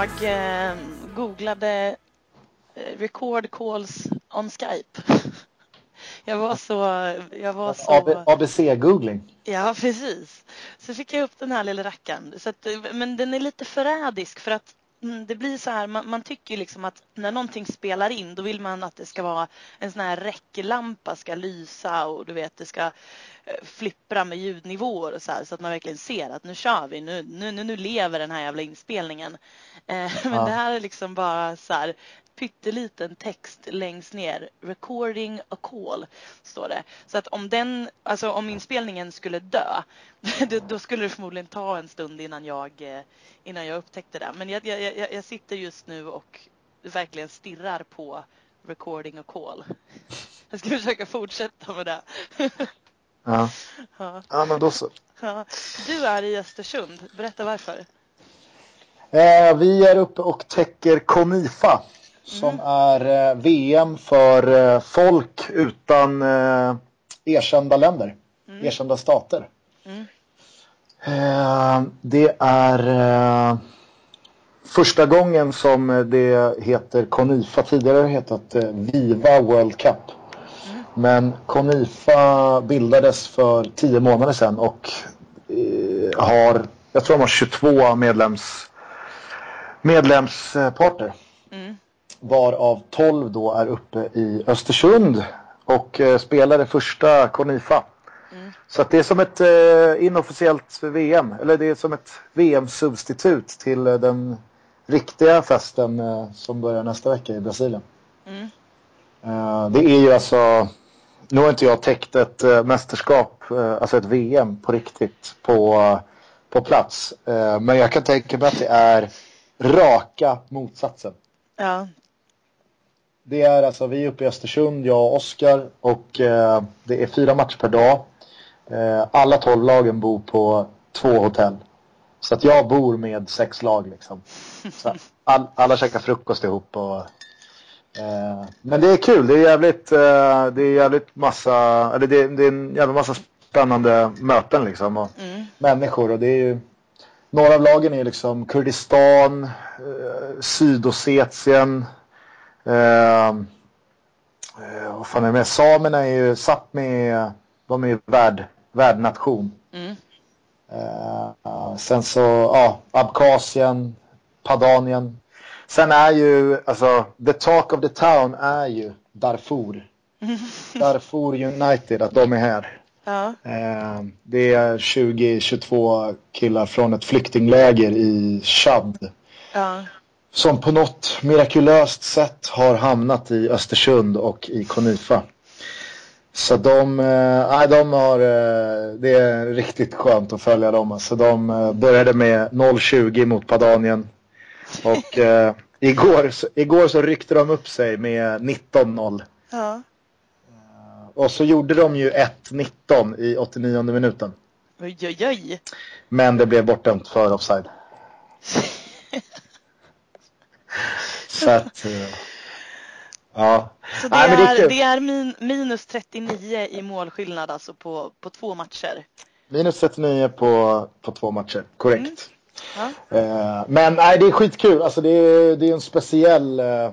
Jag eh, googlade eh, record calls on Skype. Jag var så... Jag var så... ABC-googling. Ja, precis. Så fick jag upp den här lilla rackaren. Så att, men den är lite förrädisk för att mm, det blir så här, man, man, tycker liksom att när någonting spelar in då vill man att det ska vara en sån här räcklampa ska lysa och du vet det ska eh, flippra med ljudnivåer och så här så att man verkligen ser att nu kör vi, nu, nu, nu lever den här jävla inspelningen. Eh, men ja. det här är liksom bara så här pytteliten text längst ner. Recording a call står det. Så att om den, alltså om inspelningen skulle dö, då skulle det förmodligen ta en stund innan jag, eh, innan jag upptäckte det. Men jag, jag, jag, jag sitter just nu och verkligen stirrar på recording a call. Jag ska försöka fortsätta med det. Ja, ja. ja men då så. Ja. Du är i Östersund. Berätta varför. Eh, vi är uppe och täcker Konifa som mm. är eh, VM för eh, folk utan eh, erkända länder, mm. erkända stater. Mm. Det är första gången som det heter Konifa. Tidigare har det hetat Viva World Cup. Men Konifa bildades för tio månader sedan och har, jag tror de har 22 medlems, medlemsparter. Mm varav 12 då är uppe i Östersund och eh, spelar det första Konifa. Mm. Så att det är som ett eh, inofficiellt VM, eller det är som ett VM-substitut till eh, den riktiga festen eh, som börjar nästa vecka i Brasilien. Mm. Eh, det är ju alltså, nu har inte jag täckt ett eh, mästerskap, alltså ett VM på riktigt på, på plats. men jag kan tänka mig att det är raka motsatsen. Ja, det är alltså, vi är uppe i Östersund, jag och Oskar och det är fyra matcher per dag. Alla tolv lagen bor på två hotell. Så att jag bor med sex lag liksom. All, alla käkar frukost ihop och Men det är kul, det är jävligt, eh, det är jävligt massa, eller det, det är en jävla massa spännande möten liksom och mm. människor och det är ju några av lagen är liksom Kurdistan, eh, Sydossetien, Eh, eh, vad fan är det med? Samerna är ju Sápmi, de är ju värd, värdnation. Mm. Eh, sen så, ja, Abkhazien, Padanien. Sen är ju, alltså, the talk of the town är ju Darfur. Darfur United, att de är här. Ja. Eh, det är 20-22 killar från ett flyktingläger i Chad. Ja som på något mirakulöst sätt har hamnat i Östersund och i Konifa. Så de, eh, de har, eh, det är riktigt skönt att följa dem. Alltså de eh, började med 0-20 mot Padanien. Och eh, igår, igår så ryckte de upp sig med 19-0. Ja. Eh, och så gjorde de ju 1-19 i 89 minuten. Oj, oj, oj. Men det blev bortdömt för offside. Så att, eh, ja. Så det, Nej, är, det är, det är min, minus 39 i målskillnad alltså på, på två matcher? Minus 39 på, på två matcher, korrekt. Mm. Ja. Eh, men nej, det är skitkul. Alltså det är, det är en speciell, eh,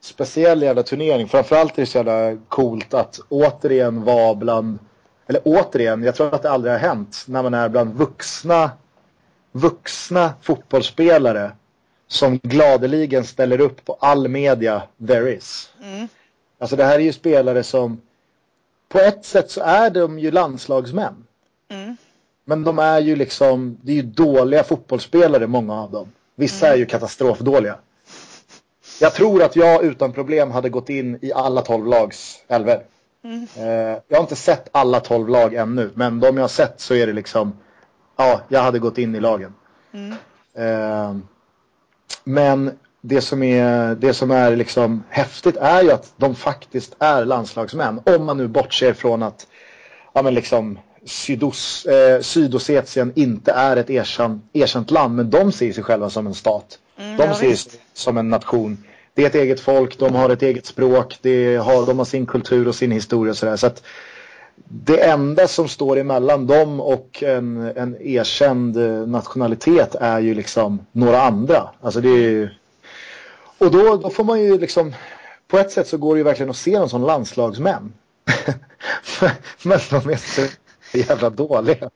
speciell jävla turnering. Framförallt är det så jävla coolt att återigen vara bland, eller återigen, jag tror att det aldrig har hänt, när man är bland vuxna, vuxna fotbollsspelare som gladeligen ställer upp på all media there is. Mm. Alltså det här är ju spelare som på ett sätt så är de ju landslagsmän. Mm. Men de är ju liksom, det är ju dåliga fotbollsspelare många av dem. Vissa mm. är ju katastrofdåliga. Jag tror att jag utan problem hade gått in i alla tolv lags elver. Mm. Eh, jag har inte sett alla tolv lag ännu, men de jag har sett så är det liksom, ja, jag hade gått in i lagen. Mm. Eh, men det som är, det som är liksom häftigt är ju att de faktiskt är landslagsmän. Om man nu bortser från att ja, men liksom, Sydos, eh, Sydossetien inte är ett erkänt, erkänt land. Men de ser sig själva som en stat. Mm, de ser sig som en nation. Det är ett eget folk, de har ett eget språk, det har, de har sin kultur och sin historia. Och sådär. Så att, det enda som står emellan dem och en, en erkänd nationalitet är ju liksom några andra. Alltså det är ju, och då, då får man ju liksom, på ett sätt så går det ju verkligen att se dem som landslagsmän. Men de är så jävla dåliga.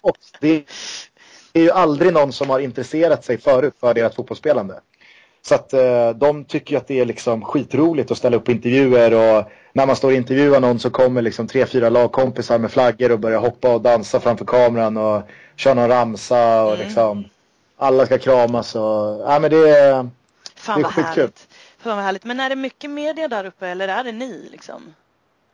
Och det är ju aldrig någon som har intresserat sig förut för deras fotbollsspelande. Så att eh, de tycker att det är liksom skitroligt att ställa upp intervjuer och när man står och intervjuar någon så kommer liksom tre, fyra lagkompisar med flaggor och börjar hoppa och dansa framför kameran och köra någon ramsa och mm. liksom alla ska kramas och ja men det är, Fan det är skitkul. Härligt. Fan vad härligt. Men är det mycket media där uppe eller är det ni liksom?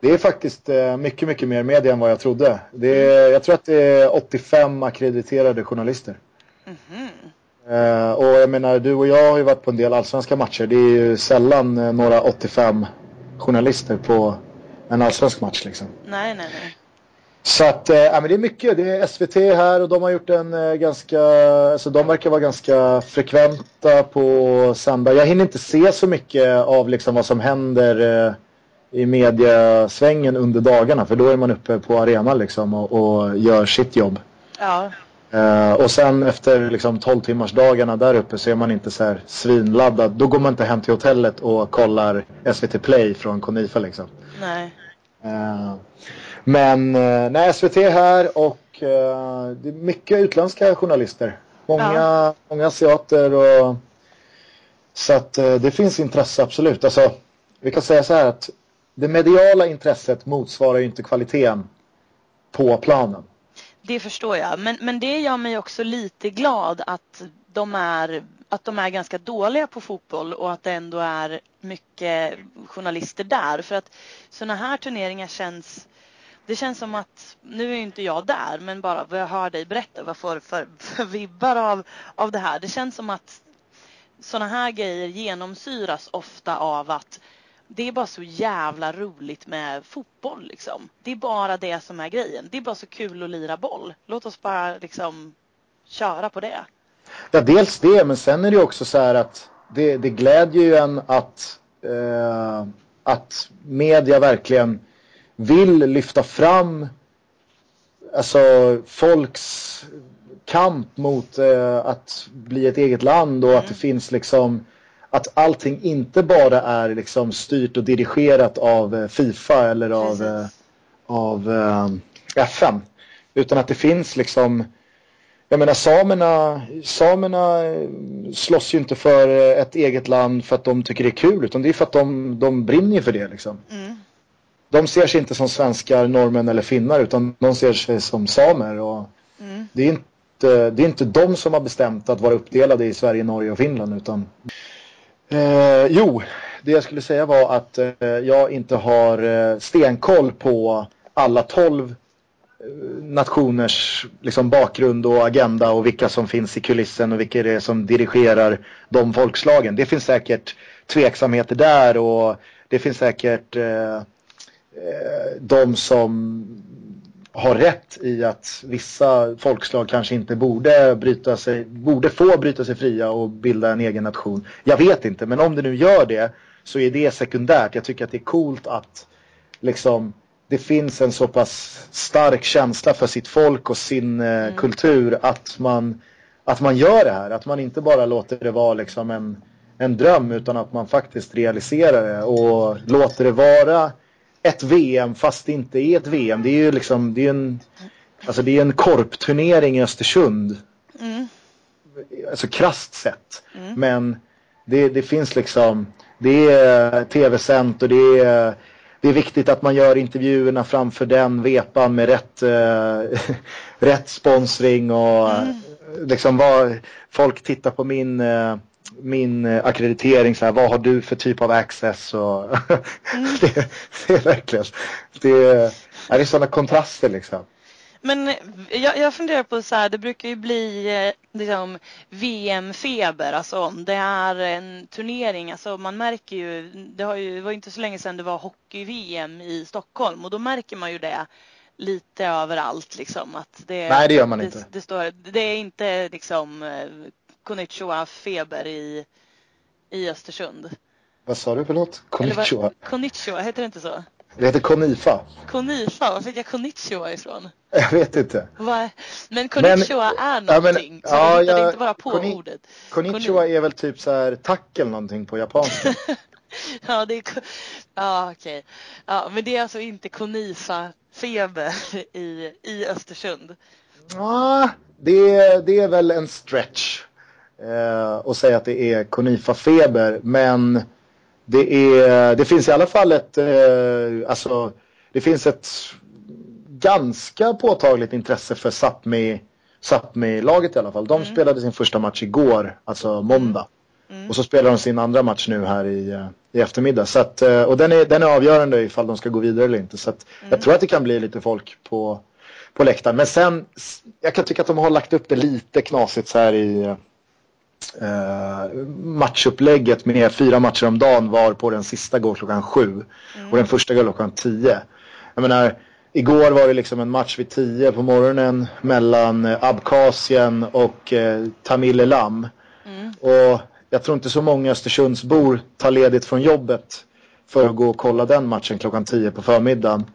Det är faktiskt eh, mycket, mycket mer media än vad jag trodde. Det är, mm. Jag tror att det är 85 akkrediterade journalister. Mm. Uh, och jag menar, du och jag har ju varit på en del allsvenska matcher. Det är ju sällan uh, några 85 journalister på en allsvensk match liksom. Nej, nej, nej. Så att, uh, men det är mycket. Det är SVT här och de har gjort en ganska, alltså de verkar vara ganska frekventa på sända. Jag hinner inte se så mycket av liksom vad som händer i mediasvängen under dagarna. För då är man uppe på arenan liksom och, och gör sitt jobb. Ja. Uh, och sen efter liksom 12 timmars dagarna där uppe så är man inte så här svinladdad. Då går man inte hem till hotellet och kollar SVT Play från Konifa liksom. Nej. Uh, men uh, nej, SVT här och det är mycket utländska journalister. Många, ja. många asiater och så att det finns intresse absolut. Alltså, vi kan säga så här att det mediala intresset motsvarar ju inte kvaliteten på planen. Det förstår jag. Men, men det gör mig också lite glad att de, är, att de är ganska dåliga på fotboll och att det ändå är mycket journalister där. För att sådana här turneringar känns det känns som att, nu är inte jag där, men bara vad jag hör dig berätta, vad får för, för vibbar av, av det här. Det känns som att sådana här grejer genomsyras ofta av att det är bara så jävla roligt med fotboll liksom. Det är bara det som är grejen. Det är bara så kul att lira boll. Låt oss bara liksom köra på det. Ja, dels det, men sen är det också så här att det, det glädjer ju en att, eh, att media verkligen vill lyfta fram alltså folks kamp mot eh, att bli ett eget land och mm. att det finns liksom att allting inte bara är liksom styrt och dirigerat av eh, Fifa eller av, eh, av uh, FN. Utan att det finns liksom jag menar samerna, samerna slåss ju inte för ett eget land för att de tycker det är kul utan det är för att de, de brinner för det liksom. Mm. De ser sig inte som svenskar, norrmän eller finnar utan de ser sig som samer och mm. det, är inte, det är inte de som har bestämt att vara uppdelade i Sverige, Norge och Finland utan Eh, jo, det jag skulle säga var att eh, jag inte har eh, stenkoll på alla tolv eh, nationers liksom, bakgrund och agenda och vilka som finns i kulissen och vilka det är som dirigerar de folkslagen. Det finns säkert tveksamheter där och det finns säkert eh, eh de som har rätt i att vissa folkslag kanske inte borde, bryta sig, borde få bryta sig fria och bilda en egen nation. Jag vet inte, men om det nu gör det så är det sekundärt. Jag tycker att det är coolt att liksom det finns en så pass stark känsla för sitt folk och sin eh, mm. kultur att man, att man gör det här. Att man inte bara låter det vara liksom en, en dröm utan att man faktiskt realiserar det och låter det vara ett VM fast det inte är ett VM. Det är ju liksom, det är en, alltså det är en korpturnering i Östersund. Mm. Alltså krasst sett. Mm. Men det, det finns liksom, det är tv-sänt och det är, det är viktigt att man gör intervjuerna framför den vepan med rätt, äh, rätt sponsring och mm. liksom vad folk tittar på min äh, min eh, akkreditering, så här, vad har du för typ av access? Och mm. det, det, är verkligen, det är, det är sådana kontraster liksom. Men eh, jag, jag funderar på så här, det brukar ju bli eh, liksom, VM-feber, alltså om det är en turnering, alltså man märker ju, det, har ju, det var inte så länge sedan det var hockey-VM i Stockholm och då märker man ju det lite överallt liksom att det, Nej det gör man det, inte. Det, står, det är inte liksom Konnichiwa-feber i, i Östersund. Vad sa du för något? Konnichiwa? Konnichiwa, heter det inte så? Det heter Konifa. Konifa, var fick jag konnichiwa ifrån? Jag vet inte. Va? Men konnichiwa är ja, men- någonting, så ja, jag inte bara på konni- ordet. Konnichiwa är väl typ så här tack eller någonting på japanska. Ja, det är... Ja, okej. Ja, men det är alltså inte Konifa-feber i, i Östersund. Ja, det, är- det är väl en stretch eh, att säga att det är Konifa-feber. Men det, är, det finns i alla fall ett, eh, alltså, det finns ett ganska påtagligt intresse för Sápmi, Sápmi-laget i alla fall. De spelade sin första match igår, alltså måndag. Och så spelar de sin andra match nu här i, eh, i eftermiddag. Så att, eh, och den är, den är avgörande ifall de ska gå vidare eller inte. Så att jag tror att det kan bli lite folk på, på läktaren. Men sen, jag kan tycka att de har lagt upp det lite knasigt så här i eh, matchupplägget med fyra matcher om dagen var på den sista går klockan sju. Och den första går klockan tio. Jag menar, igår var det liksom en match vid tio på morgonen mellan eh, Abkhazien och eh, Tamil Elam. Och jag tror inte så många Östersundsbor tar ledigt från jobbet för att gå och kolla den matchen klockan 10 på förmiddagen.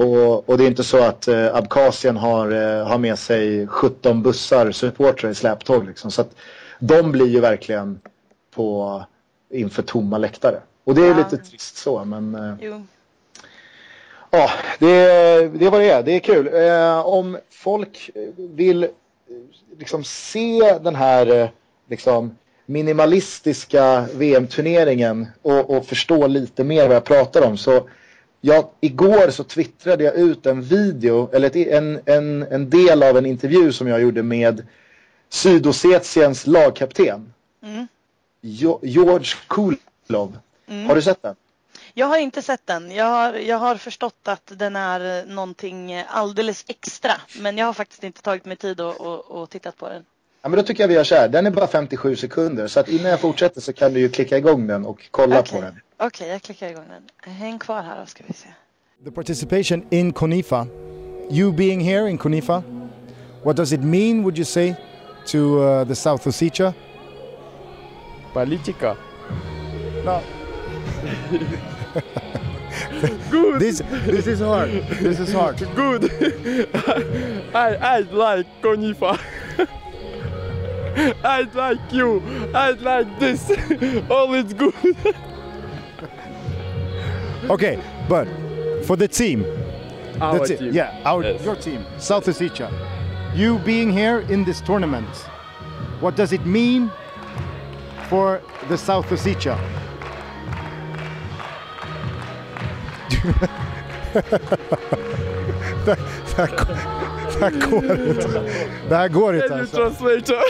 Och, och det är inte så att eh, Abkhazien har, eh, har med sig 17 bussar supportrar i släptåg liksom. Så att de blir ju verkligen på inför tomma läktare. Och det är Ja. lite trist så men eh, Jo. Ja, det, det är vad det är. Det är kul. Eh, om folk vill eh, liksom se den här liksom minimalistiska VM-turneringen och, och förstå lite mer vad jag pratar om så jag, igår så twittrade jag ut en video eller ett, en, en, en del av en intervju som jag gjorde med Sydossetiens lagkapten Mm. Jo, George Kulov. Har du sett den? Jag har inte sett den. Jag har, jag har förstått att den är eh, någonting alldeles extra. Men jag har faktiskt inte tagit mig tid och, och, och tittat på den. Ja men då tycker jag vi gör så här. Den är bara 57 sekunder så att innan jag fortsätter så kan du ju klicka igång den och kolla Okej, på den. Okej, jag klickar igång den. Häng kvar här då ska vi se. The participation in Konifa, you being here in Konifa, what does it mean, would you say, to uh, the South Ossetia? Politica. No. Good. This this is hard. This is hard. Good. I I like conifer. I like you. I like this. All is good. okay, but for the team. Our team. Yeah, our yes. your team. South Ossetia. You being here in this tournament, what does it mean for the South Ossetia? det, det, här, går- det här går inte. Det här går inte Can you alltså. translate?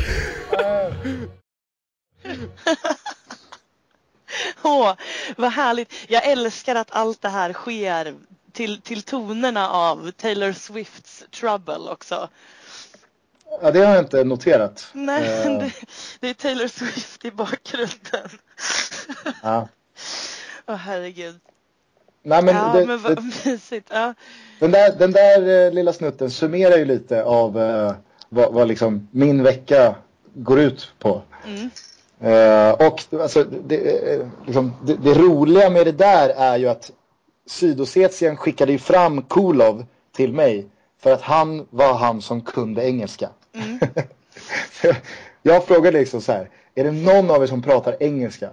Åh, vad härligt. Jag älskar att allt det här sker till, till tonerna av Taylor Swifts Trouble också. Ja, det har jag inte noterat. Nej, Eh, det, det är Taylor Swift i bakgrunden. ja. Åh herregud. Nej, men, ja, det, men det, vad mysigt. Ja. den där, den där eh, lilla snutten summerar ju lite av eh, vad, vad liksom min vecka går ut på. Mm. Eh, och alltså, det, liksom, det, det roliga med det där är ju att Sydossetien skickade ju fram Kulov till mig för att han var han som kunde engelska. jag frågade liksom så här, är det någon av er som pratar engelska?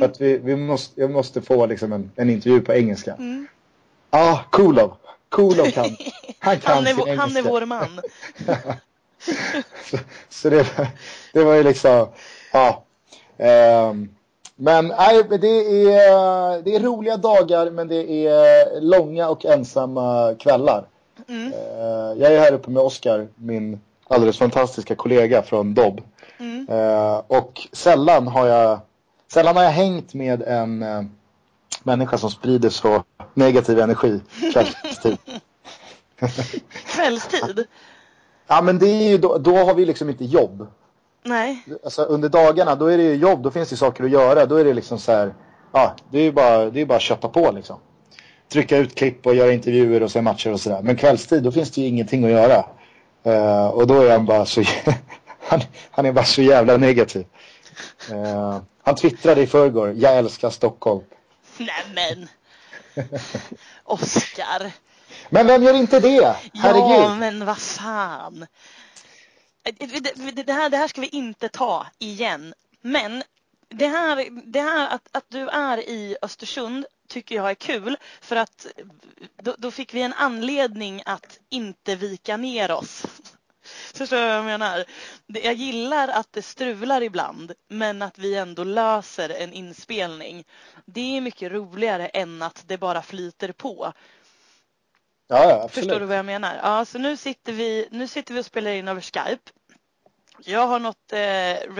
För att vi, vi måste, jag måste få liksom en, en intervju på engelska. Ja, ah, Kulov. Kulov kan. Han kan Han, är, sin vår- han är engelska. vår man. så, så det, det var ju liksom, ja. Ehm, men nej, det är, det är roliga dagar men det är långa och ensamma kvällar. Mm. Eh, jag är här uppe med Oskar, min alldeles fantastiska kollega från Dobb. Mm. Eh, och sällan har jag Sällan har jag hängt med en eh, människa som sprider så negativ energi kvällstid. Kvällstid? ja men det är ju då, då har vi liksom inte jobb. Nej. Alltså under dagarna då är det ju jobb, då finns det saker att göra. Då är det liksom så här, ja det är ju bara, det är bara att kötta på liksom. Trycka ut klipp och göra intervjuer och se matcher och sådär. Men kvällstid då finns det ju ingenting att göra. Eh, och då är han bara så, han, han är bara så jävla negativ. Eh, han twittrade i förrgår, jag älskar Stockholm. Nämen. Oskar. Men vem gör inte det? Herregud. Ja, men vad fan. Eh, det, det, här, det här ska vi inte ta igen. Men det här, det här att, att du är i Östersund tycker jag är kul för att då, då, fick vi en anledning att inte vika ner oss. Förstår du vad jag menar? Jag gillar att det strular ibland men att vi ändå löser en inspelning. Det är mycket roligare än att det bara flyter på. Ja, ja absolut. Förstår du vad jag menar? Ja, så nu sitter vi, nu sitter vi och spelar in över Skype. Jag har något eh,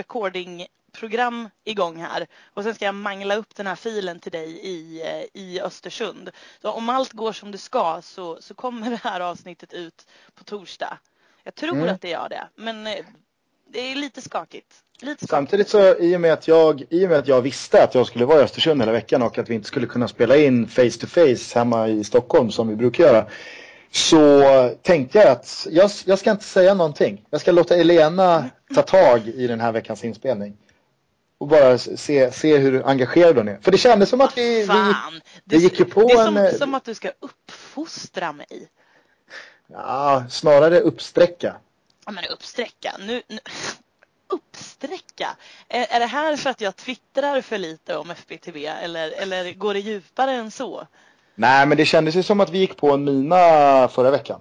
recordingprogram igång här och sen ska jag mangla upp den här filen till dig i, eh, i Östersund. Så om allt går som det ska så, så kommer det här avsnittet ut på torsdag. Jag tror mm. att det gör det, men eh, det är lite skakigt. lite skakigt. Samtidigt så i och, med att jag, i och med att jag visste att jag skulle vara i Östersund hela veckan och att vi inte skulle kunna spela in face to face hemma i Stockholm som vi brukar göra så tänkte jag att jag, jag ska inte säga någonting. Jag ska låta Elena ta tag i den här veckans inspelning. Och bara se, se hur engagerad hon är. För det kändes som att vi, vi, vi gick ju på Det är som, en... som att du ska uppfostra mig. Ja, snarare uppsträcka. Ja, men uppsträcka. Nu, nu. Uppsträcka? Är, är det här för att jag twittrar för lite om FBTV eller, eller går det djupare än så? Nej, men det kändes ju som att vi gick på en mina förra veckan.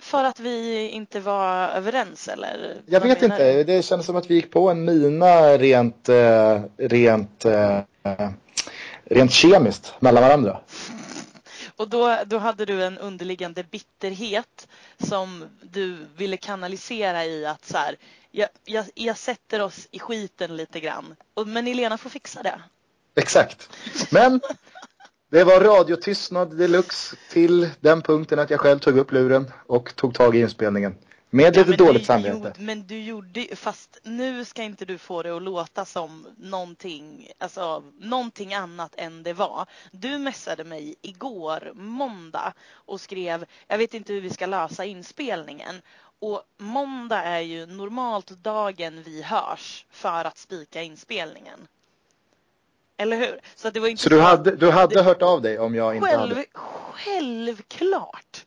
För att vi inte var överens eller? Jag vet inte. Du? Det kändes som att vi gick på en mina rent, eh, rent, eh, rent kemiskt mellan varandra. Och då, då hade du en underliggande bitterhet som du ville kanalisera i att så här, jag, jag, jag sätter oss i skiten lite grann. Men Elena får fixa det. Exakt. Men det var radiotystnad deluxe till den punkten att jag själv tog upp luren och tog tag i inspelningen. Med lite ja, dåligt samvete. Men du gjorde fast nu ska inte du få det att låta som någonting, alltså någonting annat än det var. Du messade mig igår måndag och skrev, jag vet inte hur vi ska lösa inspelningen. Och måndag är ju normalt dagen vi hörs för att spika inspelningen. Eller hur? Så, det var inte så, du hade, du hade det, hört av dig om jag inte själv, hade? Självklart.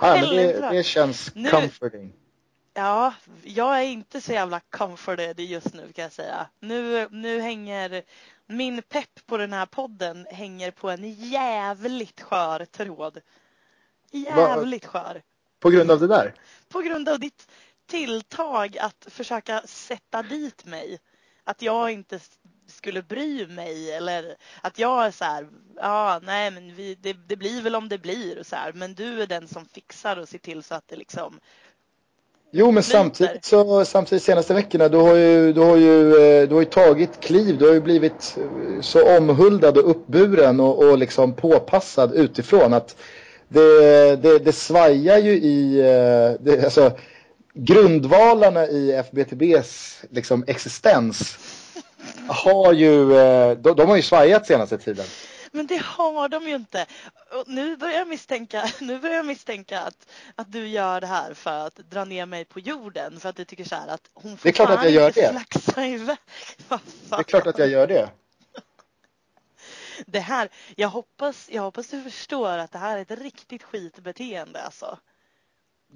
Ja, men det, det känns nu, comforting. Ja, jag är inte så jävla comforted just nu kan jag säga. Nu, nu hänger min pepp på den här podden hänger på en jävligt skör tråd. Jävligt skör. På grund av det där? På grund av ditt tilltag att försöka sätta dit mig. Att jag inte skulle bry mig eller att jag är så här, ja nej men vi, det, det, blir väl om det blir och så här, men du är den som fixar och ser till så att det liksom Jo men samtidigt så samtidigt senaste veckorna du har ju, du har ju, eh, du har ju tagit kliv, du har ju blivit eh, så omhuldad och uppburen och, och liksom påpassad utifrån att det, det, det svajar ju i, eh, det, alltså grundvalarna i FBTBs liksom existens har ju, eh, de, de har ju svajat senaste tiden. Men det har de ju inte. Och nu börjar jag misstänka, nu börjar jag misstänka att, att du gör det här för att dra ner mig på jorden. För att du tycker så här att hon får det är klart att jag gör det. flaxa iväg. Det är klart att jag gör det. Det här, jag hoppas, jag hoppas du förstår att det här är ett riktigt skitbeteende alltså.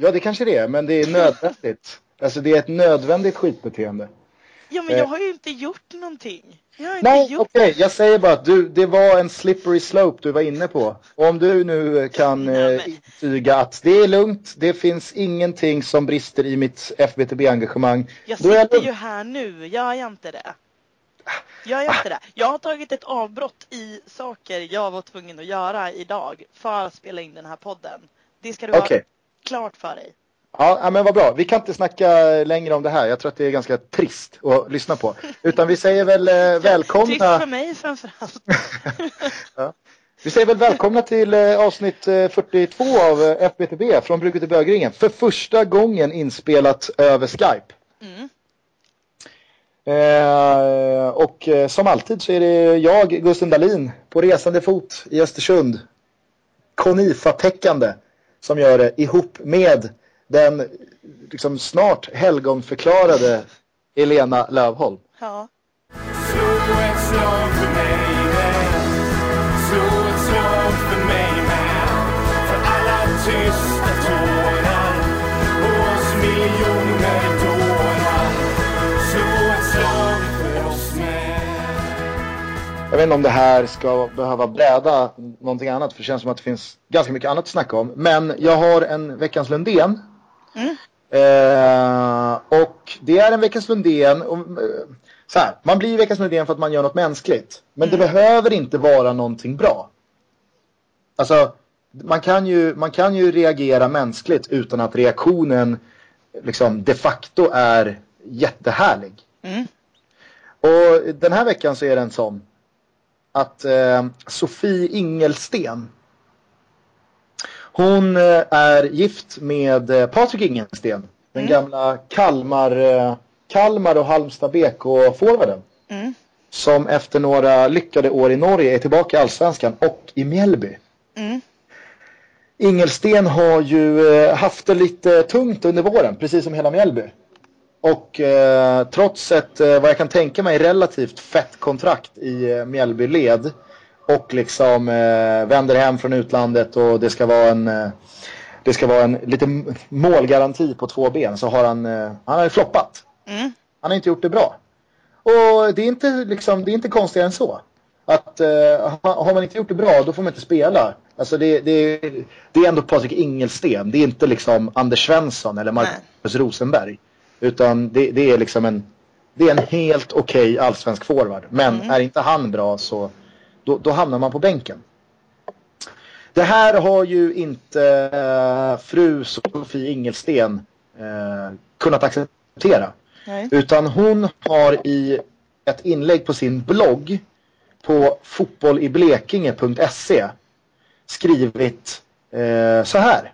Ja det kanske det är, men det är nödvändigt. alltså det är ett nödvändigt skitbeteende. Ja, men jag eh. har ju inte gjort någonting. Nej, okej. Okay. Jag säger bara att du, det var en slippery slope du var inne på. Och om du nu kan Nej, eh, intyga att det är lugnt, det finns ingenting som brister i mitt FBTB-engagemang. Jag sitter jag ju här nu, gör jag inte det? Jag gör inte det. Jag har tagit ett avbrott i saker jag var tvungen att göra idag för att spela in den här podden. Det ska du okay. ha klart för dig. Ja, men vad bra. Vi kan inte snacka längre om det här. Jag tror att det är ganska trist att lyssna på. Utan vi säger väl eh, välkomna. Trist för mig framförallt. ja. Vi säger väl välkomna till eh, avsnitt 42 eh, av eh, FBTB från Brygget till Bögringen. För första gången inspelat över Skype. Mm. Och som alltid så är det jag, Gusten Dahlin, på resande fot i Östersund. Konifa-täckande som gör det ihop med den liksom snart helgonförklarade Elena Lövholm. Ja. Slå Jag vet inte om det här ska behöva bräda någonting annat för det känns som att det finns ganska mycket annat att snacka om. Men jag har en Veckans Lundén. Mm. Eh, och det är en Veckans Lundén. Och, eh, så här, man blir Veckans Lundén för att man gör något mänskligt. Men det behöver inte vara någonting bra. Alltså, man kan ju, man kan ju reagera mänskligt utan att reaktionen liksom de facto är jättehärlig. Mm. Och den här veckan så är det en sån att eh, Sofie Ingelsten hon eh, är gift med eh, Patrik Ingelsten. Den Mm. gamla Kalmar, eh, Kalmar och Halmstad BK-forwarden. Mm. Som efter några lyckade år i Norge är tillbaka i Allsvenskan och i Mjällby. Mm. Ingelsten har ju haft det lite tungt under våren, precis som hela Mjällby. Och eh, trots ett, eh, vad jag kan tänka mig, relativt fett kontrakt i eh, Mjällby-led och liksom eh, vänder hem från utlandet och det ska vara en eh, det ska vara en lite målgaranti på två ben så har han, eh, han har floppat. Mm. Han har inte gjort det bra. Och det är inte, liksom, det är inte konstigare än så. Att eh, har man inte gjort det bra då får man inte spela. Alltså det, det, det är ändå Patrik Ingelsten. Det är inte liksom Anders Svensson eller Marcus Rosenberg. Utan det, det är liksom en det är en helt okej allsvensk forward. Men är inte han bra så då, då hamnar man på bänken. Det här har ju inte eh, fru Sofie Ingelsten eh, kunnat acceptera. Nej. Utan hon har i ett inlägg på sin blogg på fotbolliblekinge.se skrivit eh, så här.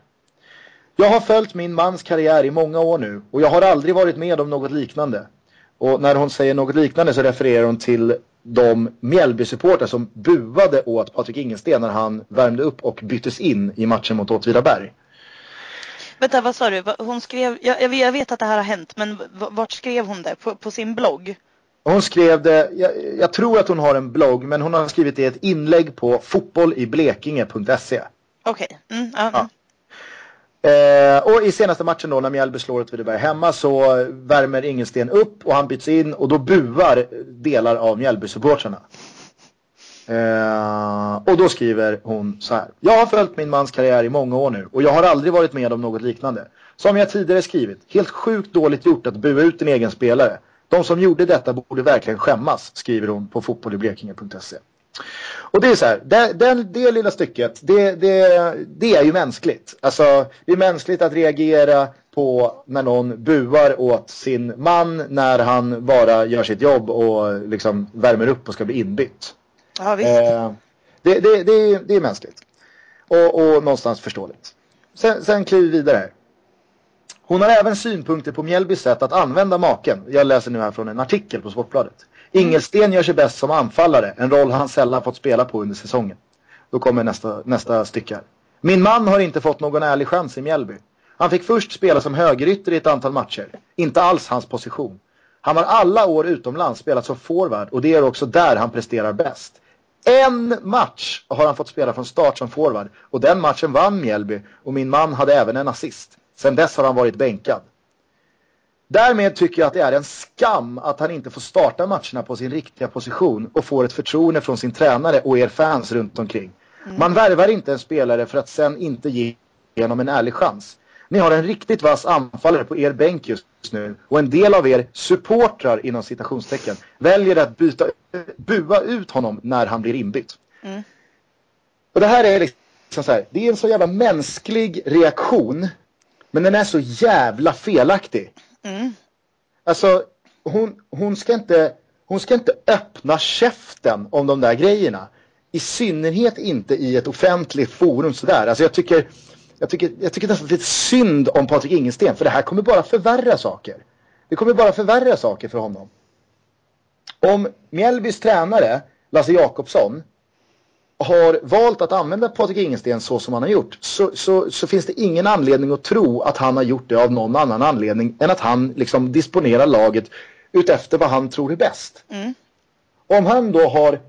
Jag har följt min mans karriär i många år nu och jag har aldrig varit med om något liknande. Och när hon säger något liknande så refererar hon till de Mjällby-supportrar som buade åt Patrik Ingelsten när han värmde upp och byttes in i matchen mot Åtvidaberg. Vänta, vad sa du? Hon skrev, jag, jag vet- att det här har hänt, men vart skrev hon det? På, på sin blogg? Hon skrev det, jag, jag tror att hon har en blogg men hon har skrivit det i ett inlägg på fotbolliblekinge.se. Okej. Mm, ja, Ja. Eh, och i senaste matchen då när Mjällby slår Åtvidaberg hemma så värmer Ingelsten upp och han byts in och då buar delar av Mjällby-supportrarna. Eh, och då skriver hon så här. Jag har följt min mans karriär i många år nu och jag har aldrig varit med om något liknande. Som jag tidigare skrivit, helt sjukt dåligt gjort att bua ut en egen spelare. De som gjorde detta borde verkligen skämmas, skriver hon på fotbolliblekinge.se. Och det är så här, det, det, det lilla stycket, det, det, det är ju mänskligt. Alltså, det är mänskligt att reagera på när någon buar åt sin man när han bara gör sitt jobb och liksom värmer upp och ska bli inbytt. ja visst. Eh, det, det, det, är, det är mänskligt. Och, och någonstans förståeligt. Sen, sen kliver vi vidare här. Hon har även synpunkter på Mjällbys sätt att använda maken. Jag läser nu här från en artikel på Sportbladet. Ingelsten gör sig bäst som anfallare, en roll han sällan fått spela på under säsongen. Då kommer nästa, nästa stycke här. Min man har inte fått någon ärlig chans i Mjällby. Han fick först spela som högerytter i ett antal matcher. Inte alls hans position. Han har alla år utomlands spelat som forward och det är också där han presterar bäst. En match har han fått spela från start som forward och den matchen vann Mjällby och min man hade även en assist. Sen dess har han varit bänkad. Därmed tycker jag att det är en skam att han inte får starta matcherna på sin riktiga position och får ett förtroende från sin tränare och er fans runt omkring. Man värvar inte en spelare för att sen inte ge honom en ärlig chans. Ni har en riktigt vass anfallare på er bänk just nu och en del av er supportrar inom citationstecken väljer att byta, bua ut honom när han blir inbytt. Mm. Och det här är liksom så här, det är en så jävla mänsklig reaktion men den är så jävla felaktig. Mm. Alltså hon, hon, ska inte, hon ska inte öppna käften om de där grejerna. I synnerhet inte i ett offentligt forum sådär. Alltså jag tycker, jag tycker, jag tycker nästan lite synd om Patrik Ingelsten för det här kommer bara förvärra saker. Det kommer bara förvärra saker för honom. Om Mjällbys tränare, Lasse Jakobsson, har valt att använda Patrik Ingelsten så som han har gjort så, så, så finns det ingen anledning att tro att han har gjort det av någon annan anledning än att han liksom disponerar laget utefter vad han tror är bäst. Mm. Om han då har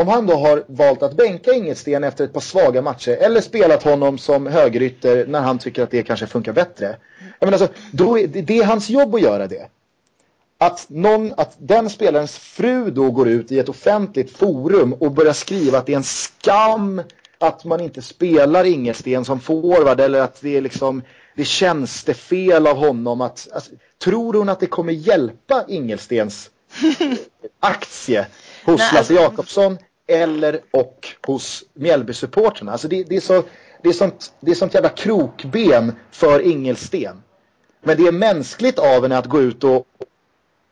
om han då har valt att bänka Ingelsten efter ett par svaga matcher eller spelat honom som högerytter när han tycker att det kanske funkar bättre. Jag menar alltså, då är det, det är hans jobb att göra det. Att, någon, att den spelarens fru då går ut i ett offentligt forum och börjar skriva att det är en skam att man inte spelar Ingelsten som forward eller att det är liksom det känns det fel av honom att alltså, tror hon att det kommer hjälpa Ingelstens aktie hos Nej, Lasse alltså- Jakobsson eller och hos Mjällby-supporterna. Alltså det, det, är så, det, är sånt, det är sånt jävla krokben för Ingelsten. Men det är mänskligt av henne att gå ut och,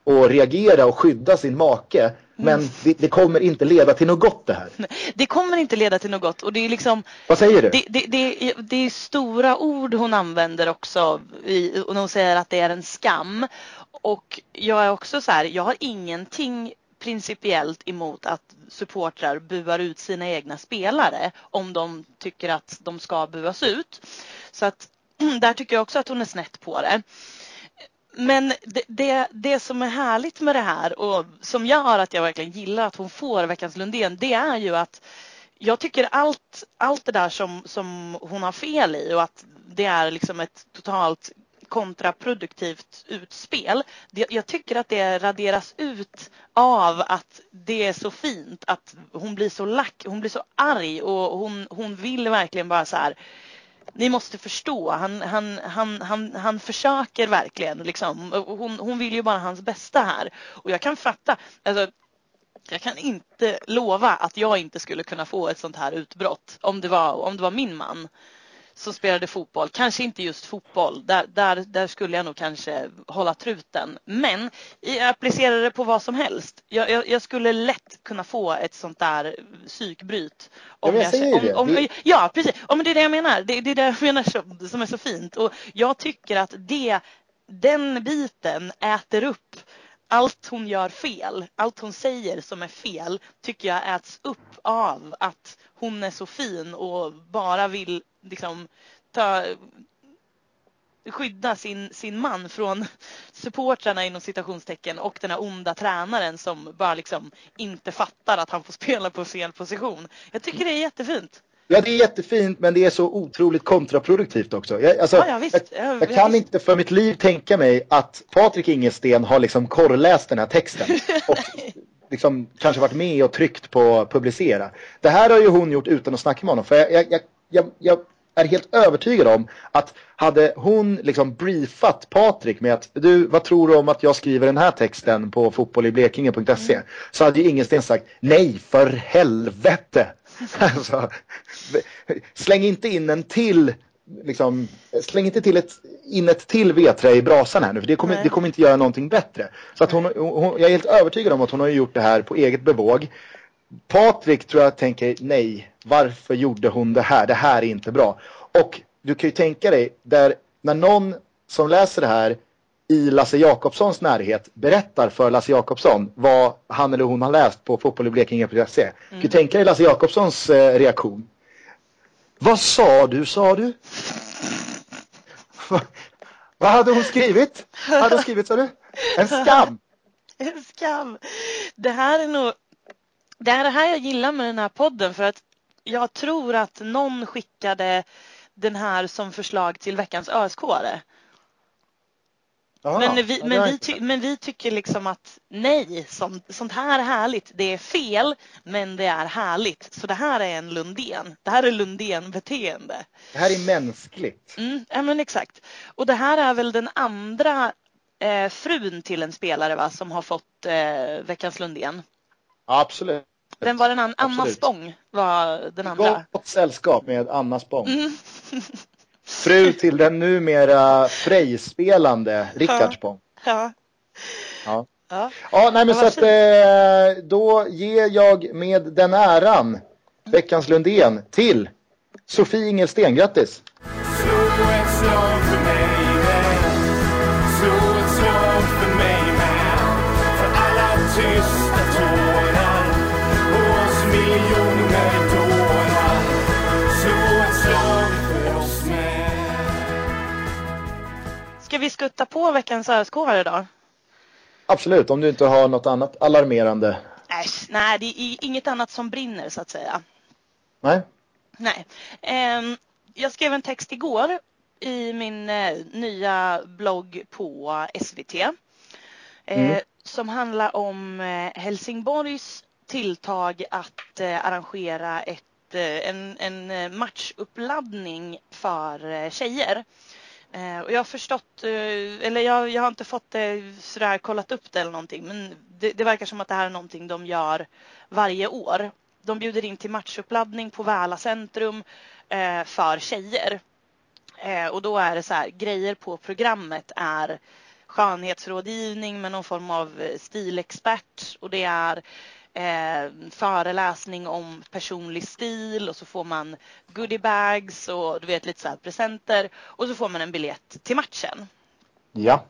och reagera och skydda sin make. Men mm. det, det, kommer inte leda till något gott det här. Det kommer inte leda till något gott. Och det är liksom, Vad säger du? Det, det, det, det är stora ord hon använder också. I, och hon säger att det är en skam. Och jag är också så här, jag har ingenting principiellt emot att supportrar buar ut sina egna spelare om de tycker att de ska buas ut. Så att där tycker jag också att hon är snett på det. Men det, det, det, som är härligt med det här och som gör att jag verkligen gillar att hon får Veckans Lundén det är ju att jag tycker allt, allt det där som, som hon har fel i och att det är liksom ett totalt kontraproduktivt utspel. Jag tycker att det raderas ut av att det är så fint att hon blir så lack, hon blir så arg och hon, hon vill verkligen bara så här ni måste förstå, han, han, han, han, han försöker verkligen. Liksom. Hon, hon vill ju bara hans bästa här. Och jag kan fatta, alltså, jag kan inte lova att jag inte skulle kunna få ett sånt här utbrott om det var, om det var min man som spelade fotboll. Kanske inte just fotboll. Där, där, där skulle jag nog kanske hålla truten. Men jag applicerar det på vad som helst. Jag, jag, jag skulle lätt kunna få ett sånt där psykbryt. Om ja, jag, säger om, det. Om, ja, precis. Ja, men det är det jag menar. Det, det är det jag menar som, som är så fint. Och jag tycker att det, den biten äter upp allt hon gör fel, allt hon säger som är fel tycker jag äts upp av att hon är så fin och bara vill liksom ta skydda sin, sin man från supportrarna inom citationstecken och den här onda tränaren som bara liksom inte fattar att han får spela på fel position. Jag tycker det är jättefint. Ja, det är jättefint men det är så otroligt kontraproduktivt också. Jag, alltså, ja, ja, jag, jag kan inte för mitt liv tänka mig att Patrik Ingesten har liksom korrläst den här texten och liksom kanske varit med och tryckt på publicera. Det här har ju hon gjort utan att snacka med honom. För jag, jag, jag, jag är helt övertygad om att hade hon liksom briefat Patrik med att du, vad tror du om att jag skriver den här texten på fotbolliblekingen.se så hade ju Ingensten sagt nej för helvete. Alltså, släng inte in en till liksom, släng inte till ett, in ett till vedträ i brasan här nu för det kommer, det kommer inte göra någonting bättre. Så att hon, hon, jag är helt övertygad om att hon har gjort det här på eget bevåg. Patrik tror jag tänker nej, varför gjorde hon det här? Det här är inte bra. Och du kan ju tänka dig där när någon som läser det här i Lasse Jakobssons närhet berättar för Lasse Jakobsson vad han eller hon har läst på fotbolliblekinge.se. Mm. Du kan tänka dig Lasse Jakobssons eh, reaktion. Vad sa du, sa du? Vad hade hon skrivit? Vad hade hon skrivit, sa du? En skam. En skam. Det här är nog det är det här jag gillar med den här podden för att jag tror att någon skickade den här som förslag till veckans men, vi, men, vi ty, men vi tycker liksom att nej, sånt, sånt här är härligt. Det är fel, men det är härligt. Så det här är en Lundén. Det här är Lundén-beteende. Det här är mänskligt. Mm, ja, men exakt. Och det här är väl den andra eh, frun till en spelare va, som har fått eh, veckans Lundén. Absolut. Den var den an Anna Spång var den andra. Gott sällskap med Anna Spång. Mm. Fru till den numera Frej-spelande Rickard Spång. Ja. Ja. Ja. ja, nej men så att eh, då ger jag med den äran veckans Lundén till Sofie Ingelsten. Grattis! Skutta på veckans öskåvar idag? Absolut, om du inte har något annat alarmerande. Äsch, nej, det är inget annat som brinner så att säga. Nej. Nej. Um, jag skrev en text igår i min uh, nya blogg på SVT. Eh, Mm. Som handlar om eh, Helsingborgs tilltag att eh, arrangera ett, eh, en, en eh, matchuppladdning för eh, tjejer. Eh, och jag har förstått, eh, eller jag, jag har inte fått det sådär kollat upp det eller någonting men det, det verkar som att det här är någonting de gör varje år. De bjuder in till matchuppladdning på Väla centrum eh, för tjejer. Eh, och då är det så här, grejer på programmet är skönhetsrådgivning med någon form av eh, stilexpert och det är eh, föreläsning om personlig stil och så får man goodiebags och du vet lite så här presenter och så får man en biljett till matchen. Ja.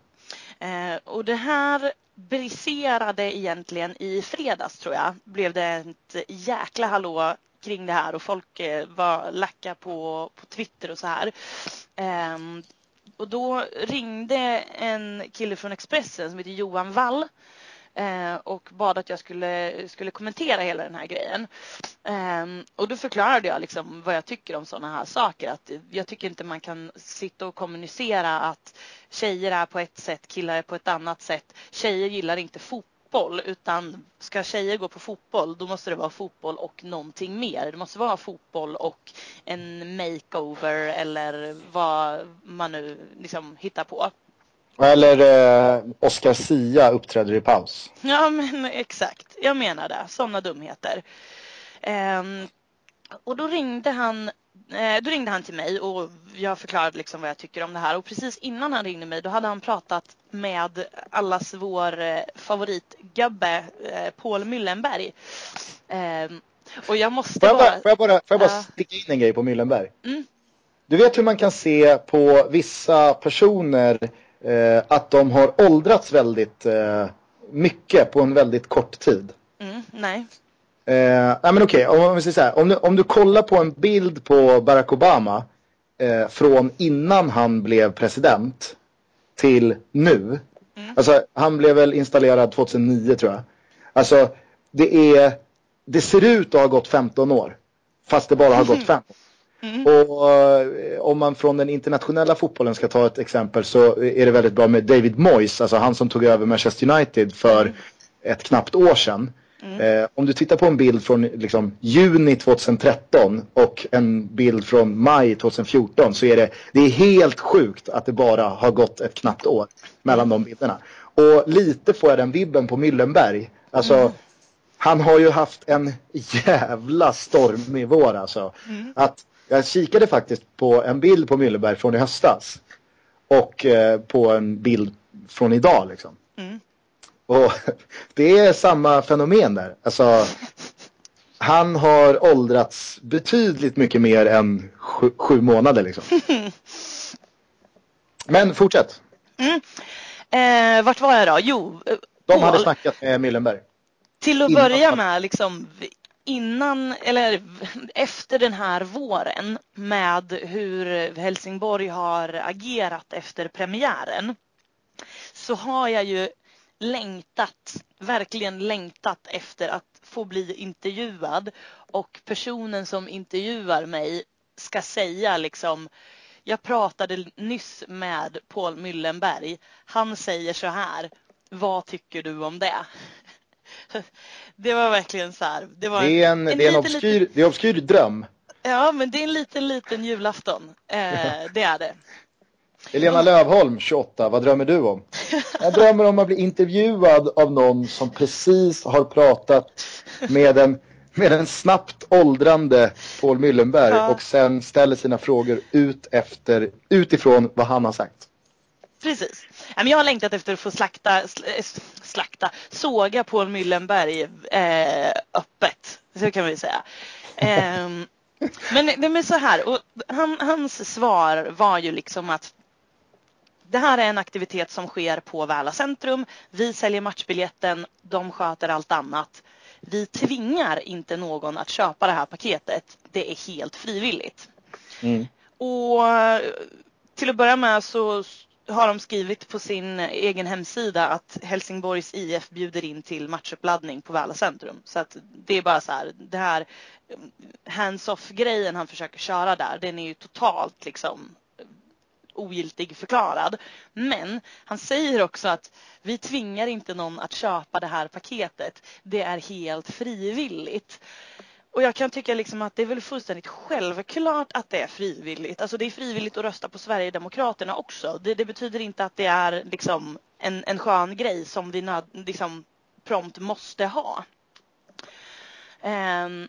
Eh, och det här briserade egentligen i fredags tror jag. Blev det ett jäkla hallå kring det här och folk eh, var lacka på, på Twitter och så här. Ehm, och då ringde en kille från Expressen som heter Johan Wall Eh, och bad att jag skulle, skulle kommentera hela den här grejen. Ehm, och då förklarade jag liksom vad jag tycker om sådana här saker. Att jag tycker inte man kan sitta och kommunicera att tjejer är på ett sätt, killar är på ett annat sätt. Tjejer gillar inte fotboll utan ska tjejer gå på fotboll då måste det vara fotboll och någonting mer. Det måste vara fotboll och en makeover eller vad man nu liksom hittar på. Eller eh, Oscar Sia uppträder i paus. Ja men exakt, jag menar det. Sådana dumheter. Ehm, och då ringde han eh, då ringde han till mig och jag förklarade liksom vad jag tycker om det här och precis innan han ringde mig då hade han pratat med allas vår eh, favoritgubbe eh, Paul Müllenberg. Ehm, och jag måste Får jag bara... bara, får jag bara, får jag bara Ja. sticka in en grej på Myllenberg? Mm. Du vet hur man kan se på vissa personer eh, att de har åldrats väldigt eh, mycket på en väldigt kort tid. Mm, nej. Eh, nej men okej, om, om, här, om, du, om du kollar på en bild på Barack Obama eh, från innan han blev president till nu. Alltså han blev väl installerad 2009 tror jag. Alltså det är, det ser ut att ha gått 15 år. Fast det bara har gått 5 Och eh, om man från den internationella fotbollen ska ta ett exempel så är det väldigt bra med David Moyes, alltså han som tog över Manchester United för ett knappt år sedan. Eh, om du tittar på en bild från liksom, juni 2013 och en bild från maj 2014 så är det, det är helt sjukt att det bara har gått ett knappt år mellan de bilderna. Och lite får jag den vibben på Myllenberg. Alltså, han har ju haft en jävla stormig vår alltså. Att jag kikade faktiskt på en bild på Myllenberg från i höstas. Och eh, på en bild från idag liksom. Mm. Och det är samma fenomen där. Alltså, han har åldrats betydligt mycket mer än sju, sju månader liksom. Men fortsätt. Eh, vart var jag då? Jo, eh, De hade snackat med Myllenberg. Till att Innan börja med, liksom innan eller efter den här våren med hur Helsingborg har agerat efter premiären så har jag ju längtat, verkligen längtat efter att få bli intervjuad och personen som intervjuar mig ska säga liksom jag pratade nyss med Paul Müllenberg. Han säger så här. Vad tycker du om det? Det var verkligen så här. Det, var Det är en, det är en liten, obskyr, liten- det är obskyr dröm. Ja, men det är en liten, liten julafton. Eh, det är det. Elena Lövholm, 28, vad drömmer du om? Jag drömmer om att bli intervjuad av någon som precis har pratat med en, med en snabbt åldrande Paul Myllenberg Ja. och sen ställer sina frågor ut efter, utifrån vad han har sagt. Precis. Ja, men Jag har längtat efter att få slakta, sl- eh, slakta såga Paul Müllenberg eh, öppet. Så kan vi säga. Ehm, men det är så här. Och han, hans svar var ju liksom att det här är en aktivitet som sker på Väla centrum. Vi säljer matchbiljetten, de sköter allt annat. Vi tvingar inte någon att köpa det här paketet. Det är helt frivilligt. Mm. Och eh, till att börja med så har de skrivit på sin egen hemsida att Helsingborgs IF bjuder in till matchuppladdning på Väla centrum. Så att det är bara så här, det här eh, hands-off grejen han försöker köra där, den är ju totalt liksom eh, ogiltig förklarad. Men han säger också att vi tvingar inte någon att köpa det här paketet. Det är helt frivilligt. Och jag kan tycka liksom att det är väl fullständigt självklart att det är frivilligt. Alltså det är frivilligt att rösta på Sverigedemokraterna också. Det, det betyder inte att det är liksom en, en skön grej som vi nöd, liksom prompt måste ha. Um,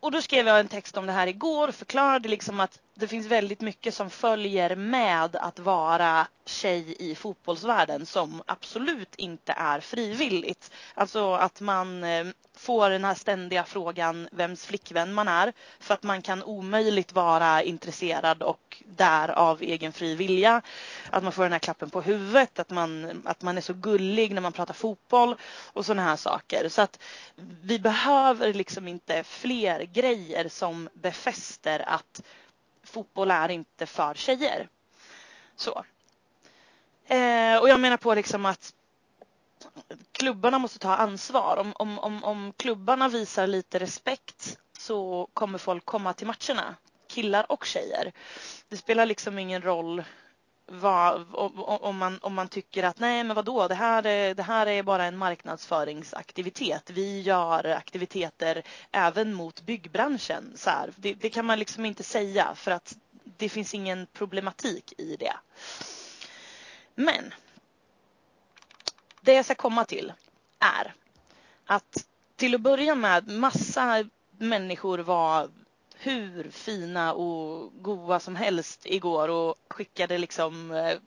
och då skrev jag en text om det här igår och förklarade liksom att det finns väldigt mycket som följer med att vara tjej i fotbollsvärlden som absolut inte är frivilligt. Alltså att man eh, får den här ständiga frågan vems flickvän man är för att man kan omöjligt vara intresserad och där av egen fri vilja. Att man får den här klappen på huvudet, att man, att man är så gullig när man pratar fotboll och sådana här saker. Så att vi behöver liksom inte fler grejer som befäster att fotboll är inte för tjejer. Så. Eh, och jag menar på liksom att klubbarna måste ta ansvar. Om, om, om, om klubbarna visar lite respekt så kommer folk komma till matcherna. Killar och tjejer. Det spelar liksom ingen roll vad, om, man, om man tycker att nej men vadå det här, är, det här är bara en marknadsföringsaktivitet. Vi gör aktiviteter även mot byggbranschen. Så det, det, kan man liksom inte säga för att det finns ingen problematik i det. Men det jag ska komma till är att till att börja med massa människor var hur fina och goa som helst igår och skickade liksom eh,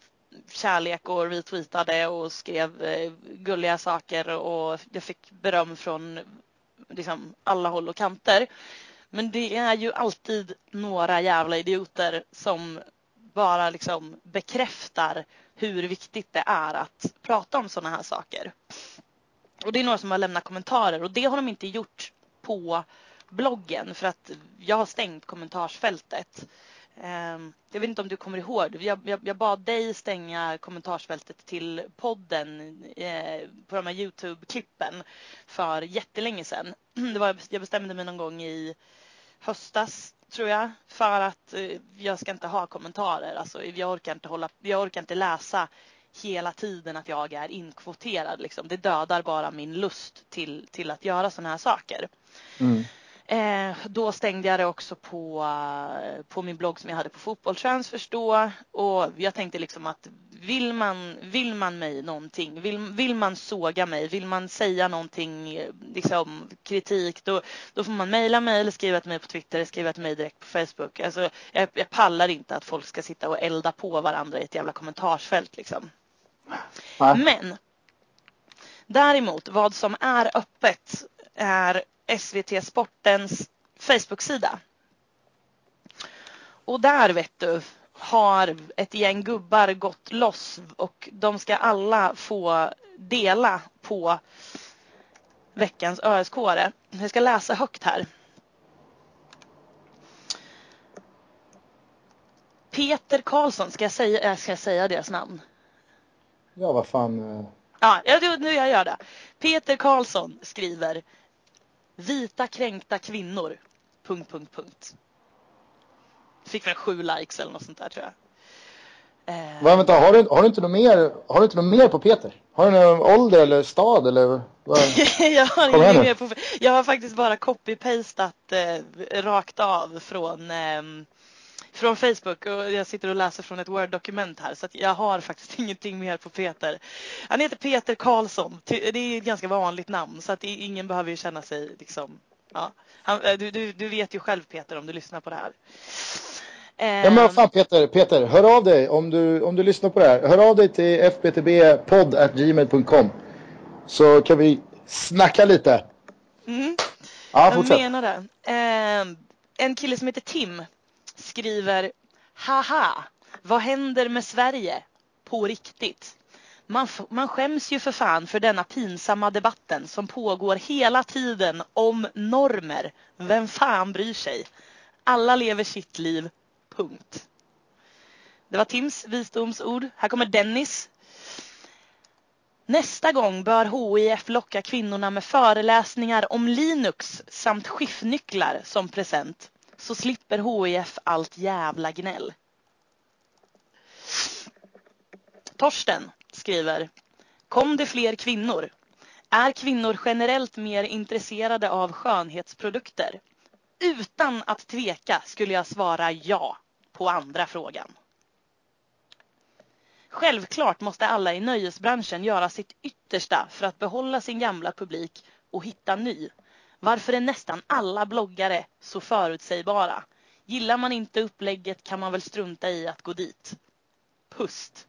kärlek och retweetade och skrev eh, gulliga saker och jag fick beröm från liksom alla håll och kanter. Men det är ju alltid några jävla idioter som bara liksom bekräftar hur viktigt det är att prata om sådana här saker. Och det är några som har lämnat kommentarer och det har de inte gjort på bloggen för att jag har stängt kommentarsfältet. Ehm, jag vet inte om du kommer ihåg, jag, jag, jag bad dig stänga kommentarsfältet till podden eh, på de här Youtube-klippen för jättelänge sedan. Det var, jag bestämde mig någon gång i höstas tror jag för att eh, jag ska inte ha kommentarer. Alltså, jag, orkar inte hålla, jag orkar inte läsa hela tiden att jag är inkvoterad. Liksom. Det dödar bara min lust till, till att göra sådana här saker. Mm. Eh, då stängde jag det också på, på min blogg som jag hade på Fotbolltransfers då. Och jag tänkte liksom att vill man, vill man mig någonting, vill, vill man såga mig, vill man säga någonting, liksom kritik, då, då får man mejla mig eller skriva till mig på Twitter, skriva till mig direkt på Facebook. Alltså, jag, jag pallar inte att folk ska sitta och elda på varandra i ett jävla kommentarsfält liksom. Men däremot, vad som är öppet är SVT Sportens Facebook-sida. Och där vet du har ett gäng gubbar gått loss och de ska alla få dela på veckans ösk -are. Jag ska läsa högt här. Peter Karlsson, ska jag säga, ska jag säga deras namn? Ja, vad fan. Eh. Ja, nu jag gör det. Peter Karlsson skriver Vita kränkta kvinnor. Punkt, punkt, punkt. Fick väl sju likes eller något sånt där tror jag. Eh... Va, vänta, har du, har, du inte något mer, har du inte något mer på Peter? Har du någon ålder eller stad eller? Vad? jag, har inget mer på, jag har faktiskt bara copy-pastat eh, rakt av från eh, från Facebook och jag sitter och läser från ett Word-dokument här så att jag har faktiskt ingenting mer på Peter. Han heter Peter Karlsson. Det är ett ganska vanligt namn så att ingen behöver ju känna sig liksom ja. Han, eh, du, du, du vet ju själv Peter om du lyssnar på det här. Ja men vad fan Peter, Peter, hör av dig om du, om du lyssnar på det här. Hör av dig till fbtbpodd.gmail.com så kan vi snacka lite. Mm. Ja, fortsätt. Jag menar det. Eh, en kille som heter Tim skriver Haha, vad händer med Sverige? På riktigt. Man, man skäms ju för fan för denna pinsamma debatten som pågår hela tiden om normer. Vem fan bryr sig? Alla lever sitt liv, punkt. Det var Tims visdomsord. Här kommer Dennis. Nästa gång bör HIF locka kvinnorna med föreläsningar om Linux samt skiftnycklar som present så slipper HIF allt jävla gnäll. Torsten skriver Kom det fler kvinnor? Är kvinnor generellt mer intresserade av skönhetsprodukter? Utan att tveka skulle jag svara ja på andra frågan. Självklart måste alla i nöjesbranschen göra sitt yttersta för att behålla sin gamla publik och hitta ny. Varför är nästan alla bloggare så förutsägbara? Gillar man inte upplägget kan man väl strunta i att gå dit. Pust.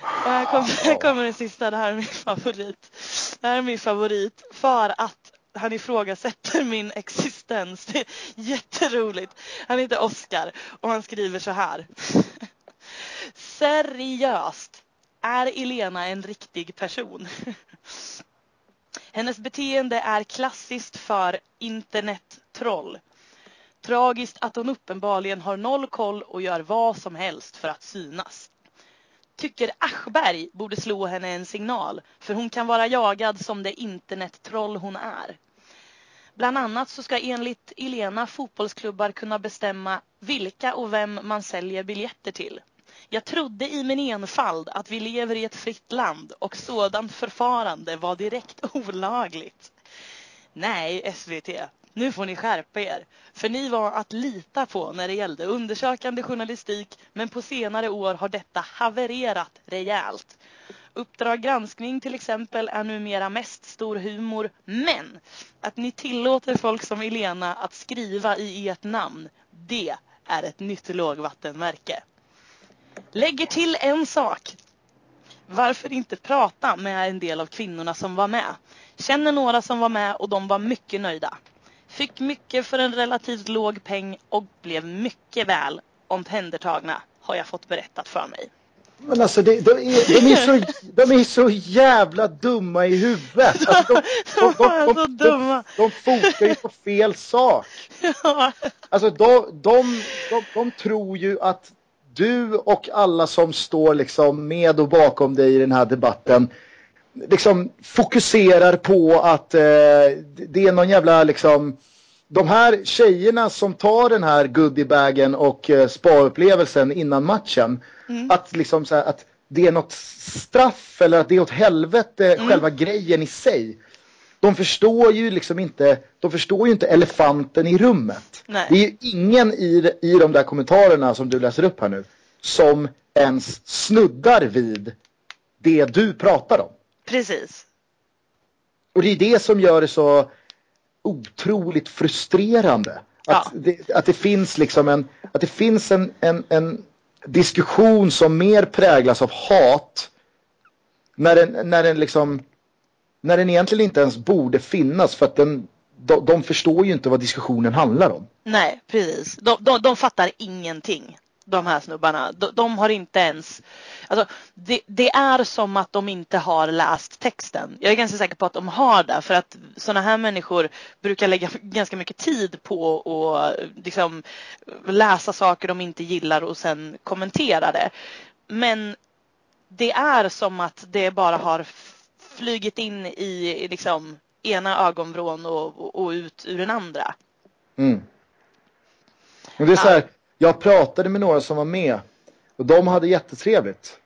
Och här kommer, här kommer den sista, det här är min favorit. Det här är min favorit för att han ifrågasätter min existens. Det är jätteroligt. Han heter Oskar och han skriver så här. Seriöst. Är Elena en riktig person? Hennes beteende är klassiskt för internettroll. Tragiskt att hon uppenbarligen har noll koll och gör vad som helst för att synas. Tycker Aschberg borde slå henne en signal för hon kan vara jagad som det internettroll hon är. Bland annat så ska enligt Elena fotbollsklubbar kunna bestämma vilka och vem man säljer biljetter till. Jag trodde i min enfald att vi lever i ett fritt land och sådant förfarande var direkt olagligt. Nej, SVT, nu får ni skärpa er. För ni var att lita på när det gällde undersökande journalistik men på senare år har detta havererat rejält. Uppdrag granskning till exempel är numera mest stor humor men att ni tillåter folk som Elena att skriva i ert namn, det är ett nytt lågvattenmärke. Lägger till en sak. Varför inte prata med en del av kvinnorna som var med? Känner några som var med och de var mycket nöjda. Fick mycket för en relativt låg peng och blev mycket väl omhändertagna har jag fått berättat för mig. Men alltså det, de, är, de, är så, de är så jävla dumma i huvudet. Alltså, de, de, de, de, de, fokar ju på fel sak. Alltså de, de, de tror ju att du och alla som står liksom med och bakom dig i den här debatten liksom fokuserar på att eh, det är någon jävla liksom de här tjejerna som tar den här goodiebagen och eh, spa-upplevelsen innan matchen mm. att liksom så här, att det är något straff eller att det är åt helvete mm. själva grejen i sig. De förstår ju liksom inte, de förstår ju inte elefanten i rummet. Nej. Det är ju ingen i, i de där kommentarerna som du läser upp här nu som ens snuddar vid det du pratar om. Precis. Och det är det som gör det så otroligt frustrerande. Att, ja. det, att det finns liksom en, att det finns en, en, en diskussion som mer präglas av hat när den, när den liksom när den egentligen inte ens borde finnas för att den, de, de förstår ju inte vad diskussionen handlar om. Nej, precis. De, de, de fattar ingenting de här snubbarna. De, de har inte ens... Alltså, det, det, är som att de inte har läst texten. Jag är ganska säker på att de har det för att sådana här människor brukar lägga ganska mycket tid på att liksom, läsa saker de inte gillar och sen kommentera det. Men det är som att det bara har flygit in i liksom, ena ögonvrån och, och, och ut ur den andra. Mm. Men det är så här, jag pratade med några som var med och de hade jättetrevligt.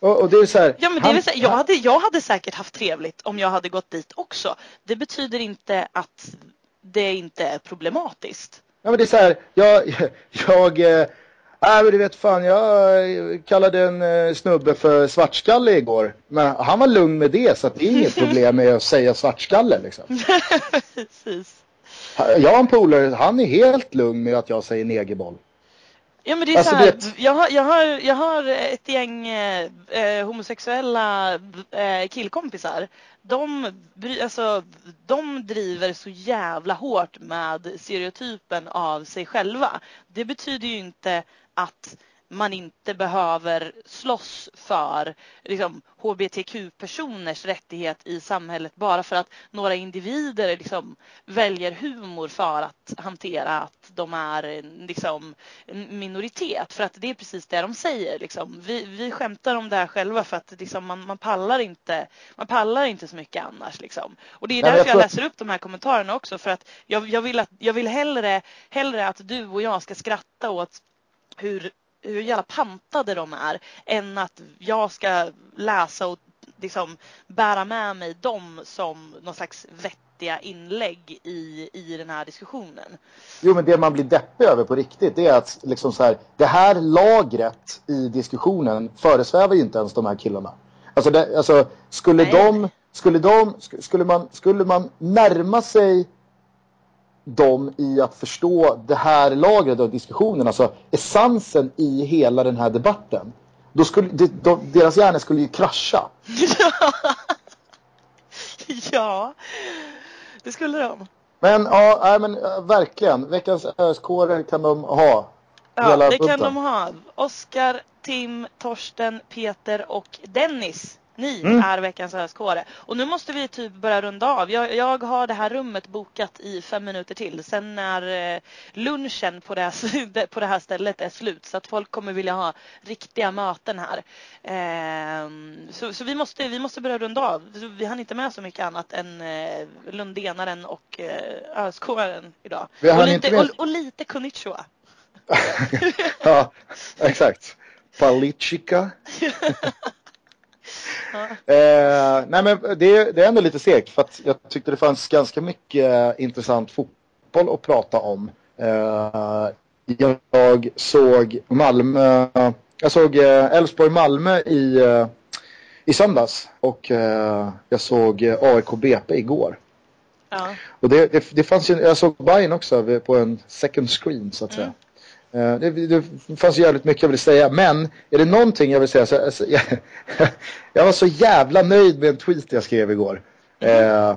Och, och det är så här, ja, men det han, är så, jag, hade, jag hade säkert haft trevligt om jag hade gått dit också. Det betyder inte att det inte är problematiskt. Ja men det är så här, jag, jag äh, men du vet fan, jag kallade en äh, snubbe för svartskalle igår. Men han var lugn med det så det är inget problem med att säga svartskalle liksom. Precis. Jag har en polare, han är helt lugn med att jag säger negerboll. Ja men det är alltså, så här, det... jag, har, jag, har, jag har ett gäng eh, eh, homosexuella eh, killkompisar. De, alltså, de driver så jävla hårt med stereotypen av sig själva. Det betyder ju inte att man inte behöver slåss för liksom, hbtq-personers rättighet i samhället bara för att några individer liksom, väljer humor för att hantera att de är liksom, en minoritet. För att det är precis det de säger. Liksom. Vi, vi skämtar om det här själva för att liksom, man, man, pallar inte, man pallar inte så mycket annars. Liksom. Och det är därför jag, läser upp de här kommentarerna också. För att jag, jag, vill, att, jag vill hellre, hellre att du och jag ska skratta åt hur hur jävla pantade de är än att jag ska läsa och liksom bära med mig dem som någon slags vettiga inlägg i, i den här diskussionen. Jo, men det man blir deppig över på riktigt det är att liksom så här, det här lagret i diskussionen föresvävar ju inte ens de här killarna. Alltså, det, alltså skulle Nej. de, skulle de, sk- skulle man, skulle man närma sig dem i att förstå det här lagret av diskussionen, alltså essensen i hela den här debatten. Då skulle, de, de, deras hjärnor skulle ju krascha. ja, det skulle de. Men ja, nej, men äh, verkligen. Veckans öskårer kan de ha. Ja, Hela det kan bunten. de ha. Oskar, Tim, Torsten, Peter och Dennis. Ni Mm. är veckans öskåre. Och nu måste vi typ börja runda av. Jag, jag har det här rummet bokat i fem minuter till. Sen när eh, lunchen på det, här, på det här stället är slut. Så att folk kommer vilja ha riktiga möten här. Ehm, så så vi, måste, vi måste börja runda av. Vi hann inte med så mycket annat än eh, Lundenaren och eh, öskåren idag. Och, lite, med- och, och lite konnichiwa. ja, exakt. Politiska. eh, nej men det, det är ändå lite segt för att jag tyckte det fanns ganska mycket eh, intressant fotboll att prata om. Eh, jag såg Malmö, jag såg eh, Elfsborg-Malmö i, eh, i söndags och eh, jag såg AIK-BP igår. Ja. Och det, det, det fanns ju, jag såg Bayern också på en second screen så att säga. Eh, det, det fanns jävligt mycket jag ville säga men är det någonting jag vill säga så alltså, jag, jag var så jävla nöjd med en tweet jag skrev igår. Eh,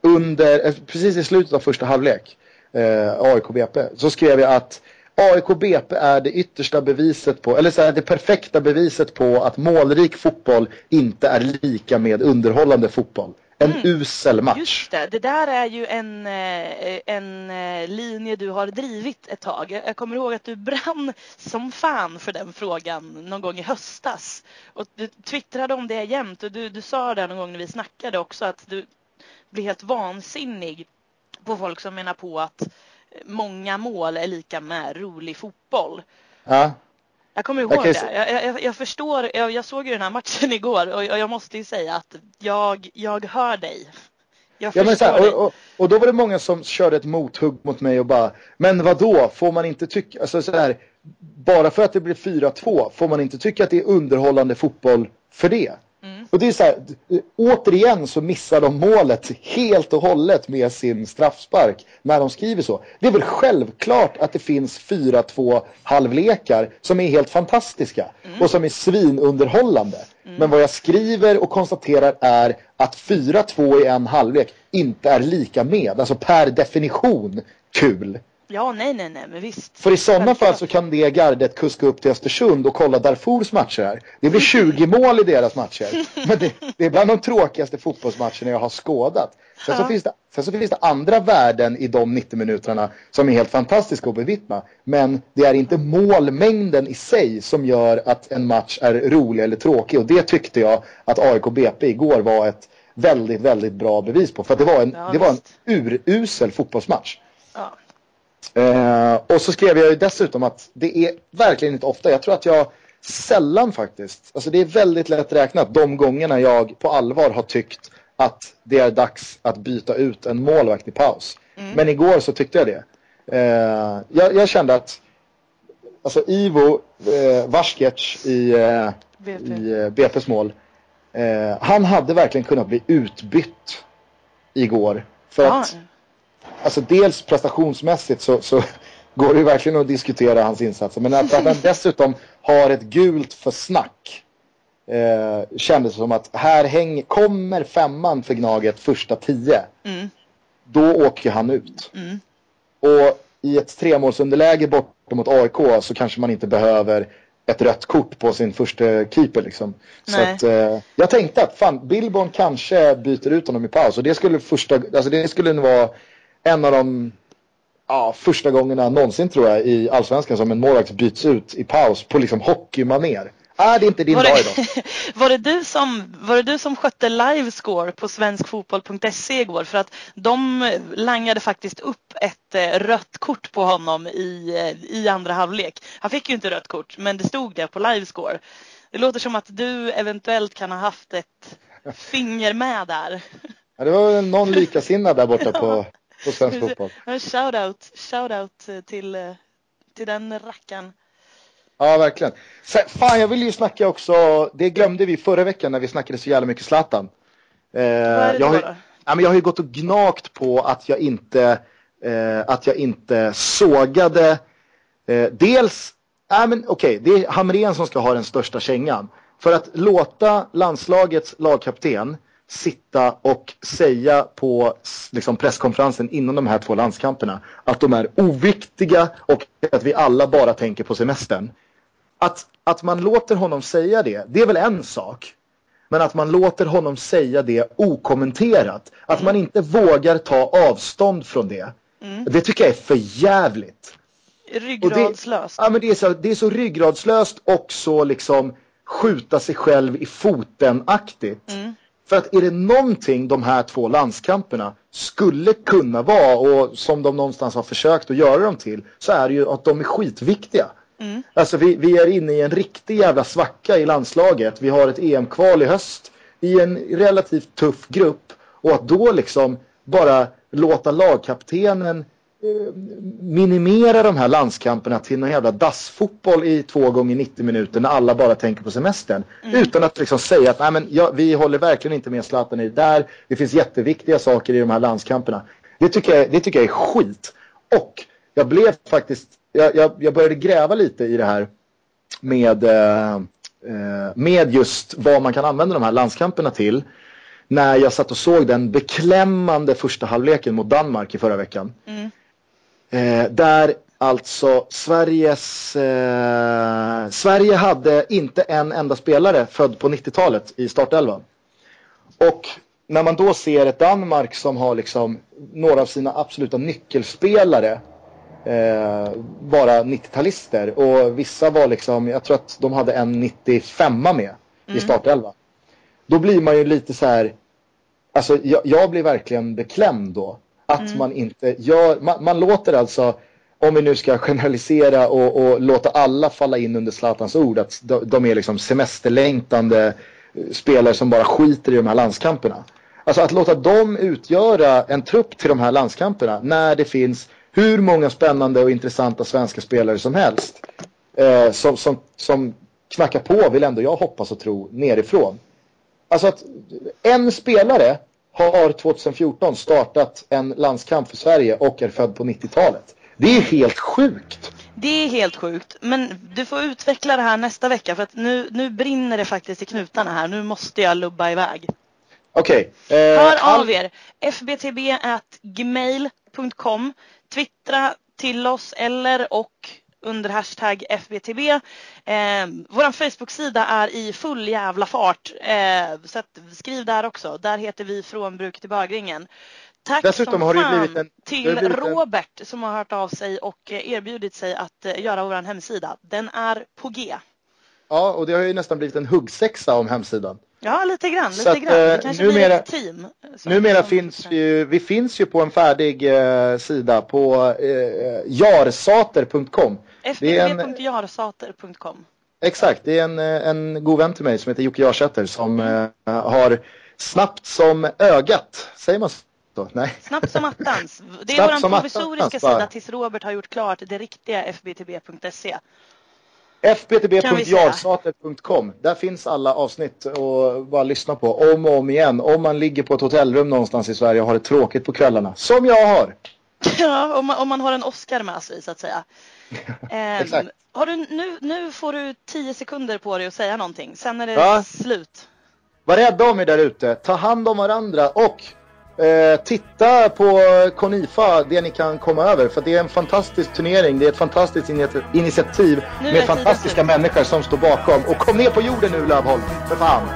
under, eh, precis i slutet av första halvlek, eh, AIK-BP, så skrev jag att AIK-BP är det yttersta beviset på, eller så här, det perfekta beviset på att målrik fotboll inte är lika med underhållande fotboll. En usel match. Just det, det där är ju en, eh, en eh, linje du har drivit ett tag. Jag jag kommer ihåg att du brann som fan för den frågan någon gång i höstas. Och du twittrade om det jämt och du, du sa det någon gång när vi snackade också att du blir helt vansinnig på folk som menar på att många mål är lika med rolig fotboll. Ja. Jag kommer ihåg Jag ju det. Jag, jag, jag förstår. Jag, såg ju den här matchen igår och jag, måste ju säga att jag, jag hör dig. Jag Ja, men så här, och, och, och då var det många som körde ett mothugg mot mig och bara Men vad då får man inte tycka, alltså så här, bara för att det blir 4-2 får man inte tycka att det är underhållande fotboll för det. Mm. Och det är så här, återigen så missar de målet helt och hållet med sin straffspark när de skriver så. Det är väl självklart att det finns 4-2 halvlekar som är helt fantastiska och som är svinunderhållande. Men vad jag skriver och konstaterar är att 4-2 i en halvlek inte är lika med, alltså per definition kul. Ja, nej, nej, nej, men visst. För i sådana fall så kan det gardet kuska upp till Östersund och kolla Darfurs matcher här. Det blir 20 mål i deras matcher. Men det, det är bland de tråkigaste fotbollsmatcherna jag har skådat. Sen, så Ja. finns det, sen så finns det andra värden i de 90 minuterna som är helt fantastiska att bevittna. Men det är inte målmängden i sig som gör att en match är rolig eller tråkig. Och det tyckte jag att AIK BP igår var ett väldigt, väldigt bra bevis på. För att det var en, Ja, det var en urusel fotbollsmatch. Ja. Eh, och så skrev jag ju dessutom att det är verkligen inte ofta, jag tror att jag sällan faktiskt, alltså det är väldigt lätt räknat de gångerna jag på allvar har tyckt att det är dags att byta ut en målvakt i paus. Men igår så tyckte jag det. Eh, jag, jag kände att alltså Ivo eh, Vaskec i, eh, BP. i eh, BP's mål, eh, han hade verkligen kunnat bli utbytt igår. För Ja, att alltså dels prestationsmässigt så, så går det ju verkligen att diskutera hans insatser. Men att, att han dessutom har ett gult för snack. Eh, kändes som att här häng, kommer femman för Gnaget första tio. Mm. Då åker han ut. Mm. Och i ett tremålsunderläge borta mot AIK så kanske man inte behöver ett rött kort på sin första keeper liksom. Så att, eh, jag tänkte att fan, Billborn kanske byter ut honom i paus och det skulle första, alltså det skulle vara en av de ja, första gångerna någonsin tror jag i Allsvenskan som en målvakt byts ut i paus på liksom hockeymaner. ah, det är inte din Var dag idag. var, det du som, var det du som skötte livescore på svenskfotboll.se igår? För att de langade faktiskt upp ett eh, rött kort på honom i, eh, i andra halvlek. Han fick ju inte rött kort, men det stod det på livescore. Det låter som att du eventuellt kan ha haft ett finger med där. Ja, det var någon likasinnad där borta på, på svensk fotboll. Shoutout, shoutout till, till den rackaren. Ja, verkligen. Sen, fan, jag vill ju snacka också. Det glömde vi förra veckan när vi snackade så jävla mycket Zlatan. Eh, jag, har, ja, men jag har ju gått och gnagt på att jag inte, eh, att jag inte sågade. Eh, dels, ja, men okej, det är Hamrén som ska ha den största kängan. För att låta landslagets lagkapten sitta och säga på liksom, presskonferensen innan de här två landskamperna att de är oviktiga och att vi alla bara tänker på semestern. Att, att man låter honom säga det, det är väl en sak. Men att man låter honom säga det okommenterat. Att man inte vågar ta avstånd från det. Det tycker jag är för jävligt. Ryggradslöst. Ja, men det, är så, det är så ryggradslöst och så liksom skjuta sig själv i foten-aktigt. Mm. För att är det någonting de här två landskamperna skulle kunna vara och som de någonstans har försökt att göra dem till så är det ju att de är skitviktiga. Mm. Alltså vi, vi är inne i en riktig jävla svacka i landslaget. Vi har ett EM-kval i höst i en relativt tuff grupp och att då liksom bara låta lagkaptenen minimera de här landskamperna till någon jävla dassfotboll i två gånger 90 minuter när alla bara tänker på semestern. Utan att liksom säga att Nej, men, ja, vi håller verkligen inte med Zlatan i det där. Det finns jätteviktiga saker i de här landskamperna. Det tycker jag, det tycker jag är skit. Och jag blev faktiskt, jag, jag, jag började gräva lite i det här med, eh, eh, med just vad man kan använda de här landskamperna till. När jag satt och såg den beklämmande första halvleken mot Danmark i förra veckan. Mm. Eh, där alltså Sveriges... Eh, Sverige hade inte en enda spelare född på 90-talet i startelvan. Och när man då ser ett Danmark som har liksom några av sina absoluta nyckelspelare eh, vara 90-talister och vissa var liksom, jag tror att de hade en 95 med i startelvan. Då blir man ju lite så här, alltså jag, jag blir verkligen beklämd då. Att man inte gör, man, man låter alltså, om vi nu ska generalisera och, och låta alla falla in under Zlatans ord, att de, de är liksom semesterlängtande eh, spelare som bara skiter i de här landskamperna. Alltså att låta dem utgöra en trupp till de här landskamperna när det finns hur många spännande och intressanta svenska spelare som helst. Eh, som, som, som knackar på, vill ändå jag hoppas och tro, nerifrån. Alltså att en spelare har 2014 startat en landskamp för Sverige och är född på 90-talet. Det är helt sjukt. Det är helt sjukt. Men du får utveckla det här nästa vecka för att nu, nu brinner det faktiskt i knutarna här. Nu måste jag lubba iväg. Okej. eh, Hör all- av er. fbtb.gmail.com Twittra till oss eller och under hashtag FBTB. Eh, Vår Facebook-sida är i full jävla fart. Eh, så att, skriv där också. Där heter vi Från bruk till bögringen. Tack Dessutom som har det fan blivit en- till det blivit en- Robert som har hört av sig och eh, erbjudit sig att eh, göra vår hemsida. Den är på G. Ja, och det har ju nästan blivit en huggsexa om hemsidan. Ja, lite grann. Lite att, grann. Det eh, kanske numera- blir ett team. Numera finns ju, vi finns ju på en färdig eh, sida på eh, jarsater.com. En- fbtb.jarsater.com Exakt, det är en, eh, en god vän till mig som heter Jocke Jarsäter som eh, har snabbt som ögat, säger man så? Nej. Snabbt som attans. Det är vår provisoriska attans, sida tills Robert har gjort klart det riktiga fbtb.se. fbtb.jarsater.com Där finns alla avsnitt och bara lyssna på om och om igen. Om man ligger på ett hotellrum någonstans i Sverige och har det tråkigt på kvällarna. Som jag har. Ja, om man, om man har en Oscar med sig så att säga. Ehm, Exakt. har du, nu, nu får du tio sekunder på dig att säga någonting. Sen är det Ja. slut. Var rädda om er där ute. Ta hand om varandra och eh, titta på Konifa, det ni kan komma över. För det är en fantastisk turnering. Det är ett fantastiskt ini- initiativ med fantastiska människor som står bakom. Och kom ner på jorden nu Lövholm, för fan.